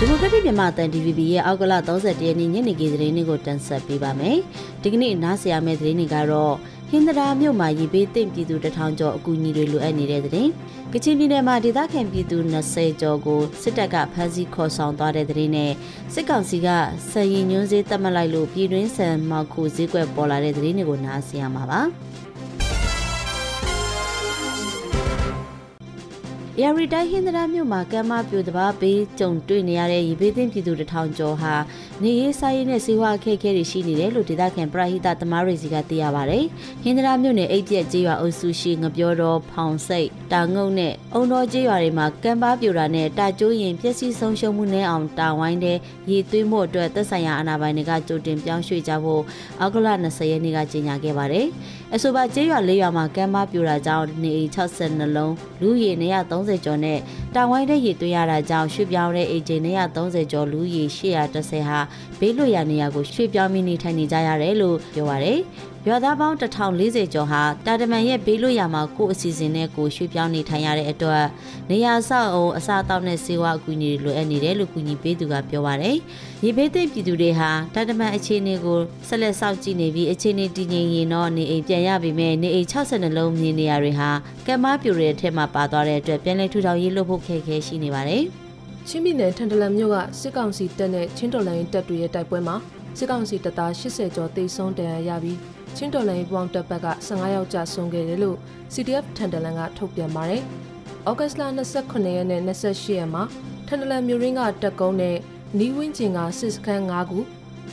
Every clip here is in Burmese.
ဒီမိုကရက်တစ်မြန်မာတန် DVB ရဲ့အောက်ကလ31ရက်နေ့ညနေခင်းသတင်းတွေကိုတင်ဆက်ပေးပါမယ်။ဒီကနေ့နားဆင်ရမယ့်သတင်းတွေကတော့ဟင်္ဒရာမြို့မှာရေဘေးတင့်ပြည်သူတထောင်ကျော်အကူအညီတွေလိုအပ်နေတဲ့သတင်း။ကချင်ပြည်နယ်မှာဒေသခံပြည်သူ20ကျော်ကိုစစ်တပ်ကဖမ်းဆီးခေါ်ဆောင်သွားတဲ့သတင်းနဲ့စစ်ကောင်စီကစည်ရင်ညွန်းစေးတက်မှတ်လိုက်လို့ပြည်တွင်းဆန်မောက်ခုဈေးကွက်ပေါ်လာတဲ့သတင်းတွေကိုနားဆင်ရမှာပါ။ ရရီတိုင်းဟင်္ဒရာမြို့မှာကမ်းမပြိုတဘာပေးကြုံတွေ့နေရတဲ့ရေဘေးသင့်ပြည်သူတထောင်ကျော်ဟာနေရေးစားရေးနဲ့စေဝါအခက်အခဲတွေရှိနေတယ်လို့ဒေသခံပရဟိတသမားတွေစီကသိရပါဗျ။ဟင်္ဒရာမြို့နယ်အိတ်ပြက်ကျေးရွာအုပ်စုရှိငပြောတော်ဖောင်စိတ်တာငုံနဲ့အုံတော်ကျေးရွာတွေမှာကမ်းပါပြိုတာနဲ့တာကျိုးရင်ပျက်စီးဆုံးရှုံးမှုနဲ့အောင်တာဝိုင်းတဲ့ရေသွင်းမှုအတွက်သက်ဆိုင်ရာအာဏာပိုင်တွေကကြိုတင်ပြောင်းရွှေ့ကြဖို့အောက်ကလ20ရက်နေ့ကကြေညာခဲ့ပါတယ်။အဆိုပါကျေးရွာ၄ရွာမှာကမ်းပါပြိုတာကြောင့်နေအိမ်62လုံးလူရေ230ကျော်နဲ့တာဝိုင်းတဲ့ရေသွင်းရတာကြောင့်ရွှေ့ပြောင်းတဲ့အိမ်ခြေ230ကျော်လူရေ830ဟာဘေးလွတ်ရာနေရာကိုရွှေ့ပြောင်းမိနေထိုင်နေကြရတယ်လို့ပြောပါရယ်ရွာသားပေါင်း1040ကျော်ဟာတာတမန်ရဲ့ဘေးလွတ်ရာမှာကိုယ့်အစီအစဉ်နဲ့ကိုရွှေ့ပြောင်းနေထိုင်ရတဲ့အတွက်နေရာဆောက်အောင်အစားအသောက်နဲ့စေဝါအကူအညီတွေလိုအပ်နေတယ်လို့ကူညီပေးသူကပြောပါရယ်ရေဘေးသင့်ပြည်သူတွေဟာတာတမန်အခြေအနေကိုဆက်လက်စောင့်ကြည့်နေပြီးအခြေအနေတည်ငြိမ်ရင်တော့နေအိမ်ပြန်ရပြီမဲ့နေအိမ်62လုံးမြင်နေရတွေဟာကမ်မပြူရဲ့အထက်မှာပါသွားတဲ့အတွက်ပြန်လည်ထူထောင်ရေးလုပ်ဖို့ခက်ခဲရှိနေပါတယ်။ချင်းပြည်နယ်ထန်တလန်မြို့ကစစ်ကောင်စီတပ်နဲ့ချင်းတော်လိုင်းတပ်တွေရဲ့တိုက်ပွဲမှာစစ်ကောင်စီတပ်သား80ကျော်တိတ်ဆုံးတန်ရာရပြီးချင်းတော်လိုင်းပေါင်းတပ်ဘက်က15ယောက်ကြာဆုံးခဲ့တယ်လို့ CDF ထန်တလန်ကထုတ်ပြန်ပါတယ်။ဩဂတ်စ်လ29ရက်နဲ့28ရက်မှာထန်တလန်မြို့ရင်းကတပ်ကုန်းနဲ့နီးဝင်းကျင်ကစစ်စခန်း5ခု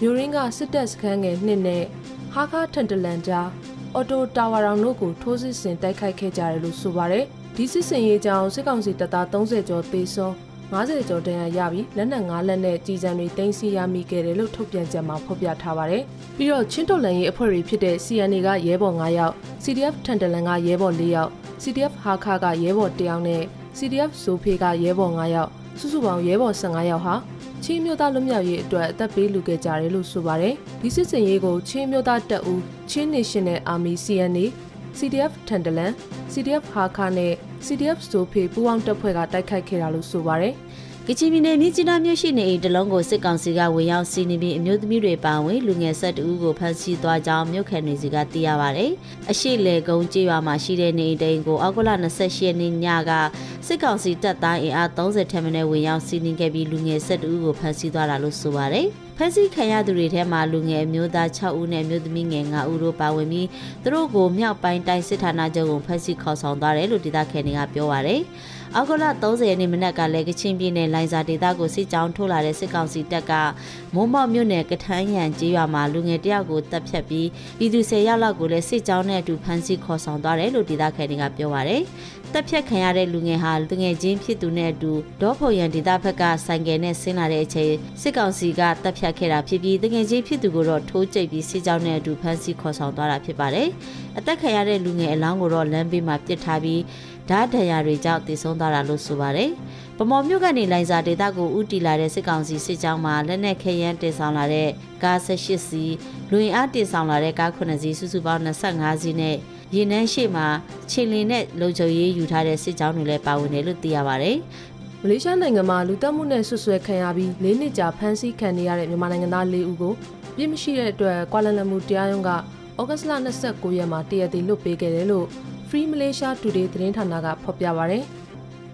မြို့ရင်းကစစ်တပ်စခန်းငယ်2နဲ့ဟာခါထန်တလန်ကြား အော်တိုတာဝါရောင်တို့ကိုထိုးစစ်ဆင်တိုက်ခိုက်ခဲ့ကြတယ်လို့ဆိုပါတယ်။ဒီစစ်စင်ရေးကြောင့်စစ်ကောင်စီတပ်သား30ကျော်သေဆုံး90ကျော်တန်းရပြီးလက်နက်5လက်နဲ့ကြီးစံတွေတင်စီရမိခဲ့တယ်လို့ထုတ်ပြန်ချက်မှာဖော်ပြထားပါတယ်။ပြီးတော့ချင်းတော်လန်ရေးအဖွဲ့တွေဖြစ်တဲ့ CNA ကရဲဘော်9ယောက် CDF ထန်တလန်ကရဲဘော်4ယောက် CDF ဟာခါကရဲဘော်1ယောက်နဲ့ CDF ဇိုဖေးကရဲဘော်9ယောက်စုစုပေါင်းရဲဘော်15ယောက်ဟာ ချင်းမျိုးသားလွတ်မြောက်ရေးအတွက်အသက်ပေးလူခဲ့ကြတယ်လို့ဆိုပါတယ်။ဒီစစ်စင်ရေးကိုချင်းမျိုးသားတပ်ဦးချင်း National Army CNA CDF ထန်တလန် CDF ဟာခါနဲ့ CDF ဆိုဖေပူးပေါင်းတပ်ဖွဲ့ကတိုက်ခိုက်ခဲ့တာလို့ဆိုပါတယ်။ ကချင်ပြည်နယ်မြစ်ကြီးနားမြို့ရှိနေအိမ်တလုံးကိုစစ်ကောင်စီကဝင်ရောက်စီးနေပြီးအမျိုးသမီးတွေပါဝင်လူငယ်ဆက်တူကိုဖမ်းဆီးသွားကြောင်းမြို့ခံတွေစီကသိရပါဗျ။အရှိလေကုန်းကျေးရွာမှာရှိတဲ့နေအိမ်တိန်ကိုအောက်တိုဘာ28ရက်နေ့ညကစစ်ကောင်စီတပ်သားအင်အား30ထက်မနည်းဝင်ရောက်စီးနင်းခဲ့ပြီးလူငယ်ဆက်တူကိုဖမ်းဆီးသွားတာလို့ဆိုပါတယ်။ဖမ်းဆီးခံရသူတွေထဲမှာလူငယ်မျိုးသား6ဦးနဲ့မျိုးသမီးငယ်9ဦးတို့ပါဝင်ပြီးသူတို့ကိုမြောက်ပိုင်းတိုင်းစစ်ဌာနချုပ်ကိုဖမ်းဆီးခေါ်ဆောင်သွားတယ်လို့ဒေသခံတွေကပြောပါရယ်။အောက်တိုဘာ30ရက်နေ့မနက်ကလည်းကချင်ပြည်နယ်လိုင်ဇာဒေသကိုစစ်ကြောင်းထိုးလာတဲ့စစ်ကောင်စီတပ်ကမုံမောက်မြို့နယ်ကထန်းရန်ကျေးရွာမှာလူငယ်တယောက်ကိုတပ်ဖြတ်ပြီးပြည်သူ10ယောက်လောက်ကိုလည်းစစ်ကြောင်းနဲ့အတူဖမ်းဆီးခေါ်ဆောင်သွားတယ်လို့ဒေသခံတွေကပြောပါရယ်။ တပ်ဖြတ်ခံရတဲ့လူငယ်ဟာလူငယ်ချင်းဖြစ်သူနဲ့အတူဒေါ်ဖို့ရန်ဒေသဘက်ကဆိုင်ကယ်နဲ့ဆင်းလာတဲ့အချိန်စစ်ကောင်စီကတပ်ဖြတ်ခဲ့တာဖြစ်ပြီးတငယ်ချင်းဖြစ်သူကိုတော့ထိုးကျိတ်ပြီးစစ်ကြောင်းနဲ့အတူဖမ်းဆီးခေါ်ဆောင်သွားတာဖြစ်ပါတယ်။အသက်ခံရတဲ့လူငယ်အလောင်းကိုတော့လမ်းဘေးမှာပစ်ထားပြီးဓာတ်ဒဏ်ရာတွေကြောင့်တည်ဆုံးသွားတာလို့ဆိုပါတယ်။ဗမော်မြို့ကနေလိုင်ဇာဒေသကိုဥတီလာတဲ့စစ်ကောင်စီစစ်ကြောင်းမှာလက်နက်ခဲယမ်းတင်ဆောင်လာတဲ့ကား18စီးလူရင်အားတင်ဆောင်လာတဲ့ကား9စီးစုစုပေါင်း25စီးနဲ့ ရင်နှန်းရှိမှာခြေလင်းနဲ့လုံခြုံရေးယူထားတဲ့စစ်ကြောင်းတွေလည်းပါဝင်တယ်လို့သိရပါတယ်။မလေးရှားနိုင်ငံမှာလူတက်မှုနဲ့ဆွဆွဲခံရပြီး၄နှစ်ကြာဖမ်းဆီးခံနေရတဲ့မြန်မာနိုင်ငံသား၄ဦးကိုပြစ်မရှိတဲ့အတွက်ကွာလာလမ်ပူတရားရုံးကဩဂတ်စ်လ29ရက်မှာတရက်တည်လွတ်ပေးခဲ့တယ်လို့ Free Malaysia Today သတင်းဌာနကဖော်ပြပါရယ်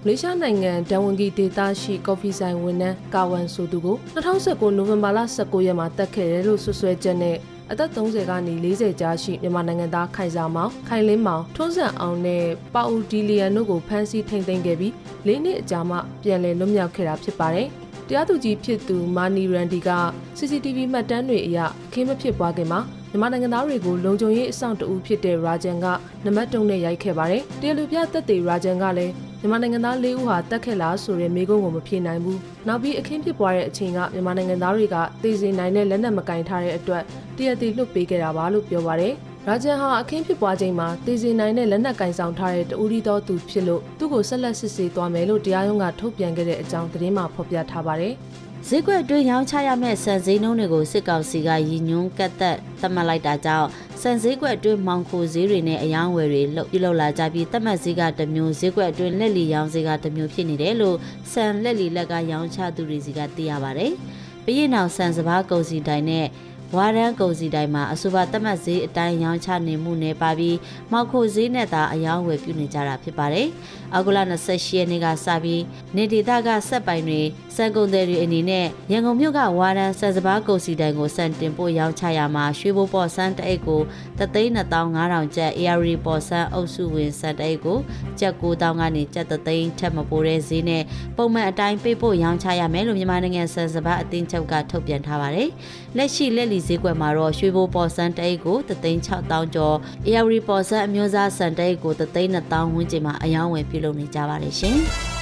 မလေးရှားနိုင်ငံဒန်ဝန်ဂီဒေသရှိကော်ဖီဆိုင်ဝန်ထမ်းကာဝန်ဆိုသူကို2019နိုဝင်ဘာလ19ရက်မှာတက်ခဲ့တယ်လို့ဆွဆွဲချက်နဲ့ အသက်30ကနေ40ကြားရှိမြန်မာနိုင်ငံသားခိုင်စာမောင်ခိုင်လင်းမောင်ထွန်းဆန်အောင်နဲ့ပါအူဒီလီယန်တို့ကိုဖမ်းဆီးထိန်သိမ်းခဲ့ပြီး၄နှစ်အကြာမှပြန်လည်လွတ်မြောက်ခဲ့တာဖြစ်ပါတယ်။တရားသူကြီးဖြစ်သူမာနီရန်ဒီက CCTV မှတ်တမ်းတွေအရအခင်းမဖြစ်ပွားခင်မှာမြန်မာနိုင်ငံသားတွေကိုလုံခြုံရေးအဆောင်တအူဖြစ်တဲ့ရာဂျန်ကနမတ်တုံနဲ့ရိုက်ခဲ့ပါတယ်။တရားလူပြသက်သေရာဂျန်ကလည်း မြန်မာနိုင်ငံသား၄ဦးဟာတက်ခဲ့လားဆိုတဲ့မေးခွန်းကိုမဖြေနိုင်ဘူး။နောက်ပြီးအခင်းဖြစ်ပွားတဲ့အချိန်ကမြန်မာနိုင်ငံသားတွေကသိစေနိုင်တဲ့လက်နက်မကင်ထားတဲ့အတွက်တရက်တည်လွတ်ပေးခဲ့တာပါလို့ပြောပါတယ်။ရာဂျန်ဟာအခင်းဖြစ်ပွားချိန်မှာသိစေနိုင်တဲ့လက်နက်ကင်ဆောင်ထားတဲ့တူရီတော်သူဖြစ်လို့သူ့ကိုဆက်လက်စစ်ဆေးသွားမယ်လို့တရားရုံးကထုတ်ပြန်ခဲ့တဲ့အကြောင်းသတင်းမှာဖော်ပြထားပါတယ်။ ဈေးကွက်အတွင်းရောင်းချရမယ့်စံစည်းနှုန်းတွေကိုစစ်ကောင်စီကရည်ညွှန်းကတ်သက်သတ်မှတ်လိုက်တာကြောင့်စံစည်းကွက်အတွင်းမောင်ခိုဈေးတွေနဲ့အယောင်းဝယ်တွေလှုပ်ပြုလုပ်လာကြပြီးသတ်မှတ်ဈေးကတစ်မျိုးဈေးကွက်အတွင်းလက်လီရောင်းဈေးကတစ်မျိုးဖြစ်နေတယ်လို့စံလက်လီလက်ကရောင်းချသူတွေစီကသိရပါတယ်။ပြီးရင်နောက်စံစဘာကုန်စီတိုင်းနဲ့ဝါရန်ကုန်စီတိုင်းမှာအဆိုပါသတ်မှတ်ဈေးအတိုင်းရောင်းချနေမှုနဲ့ပါပြီးမောက်ခိုဈေးနဲ့သာအယောင်းဝယ်ပြုနေကြတာဖြစ်ပါတယ်။အောက်တိုဘာ28ရက်နေ့ကစပြီးနေဒေသကစက်ပိုင်တွေ စံကုန်သည်တွေအနေနဲ့ရန်ကုန်မြို့ကဝါရန်စံစဘာကုန်စီတိုင်းကိုစံတင်ပို့ရောင်းချရမှာရွှေဘိုးပေါ်စံတအိတ်ကို3,2500ကျပ် AR ပေါ်စံအုပ်စုဝင်စံတအိတ်ကိုကျပ်9,000ကနေကျပ်3သိန်းထက်မပိုတဲ့ဈေးနဲ့ပုံမှန်အတိုင်းပေးပို့ရောင်းချရမယ်လို့မြန်မာနိုင်ငံစံစဘာအသင်းချုပ်ကထုတ်ပြန်ထားပါတယ်။လက်ရှိလက်လီဈေးကွက်မှာတော့ရွှေဘိုးပေါ်စံတအိတ်ကို3,6000ကျော် AR ပေါ်စံအမျိုးသားစံတအိတ်ကို3,2000ဝန်းကျင်မှာအယောင်းဝယ်ပြုလုပ်နေကြပါတယ်ရှင်။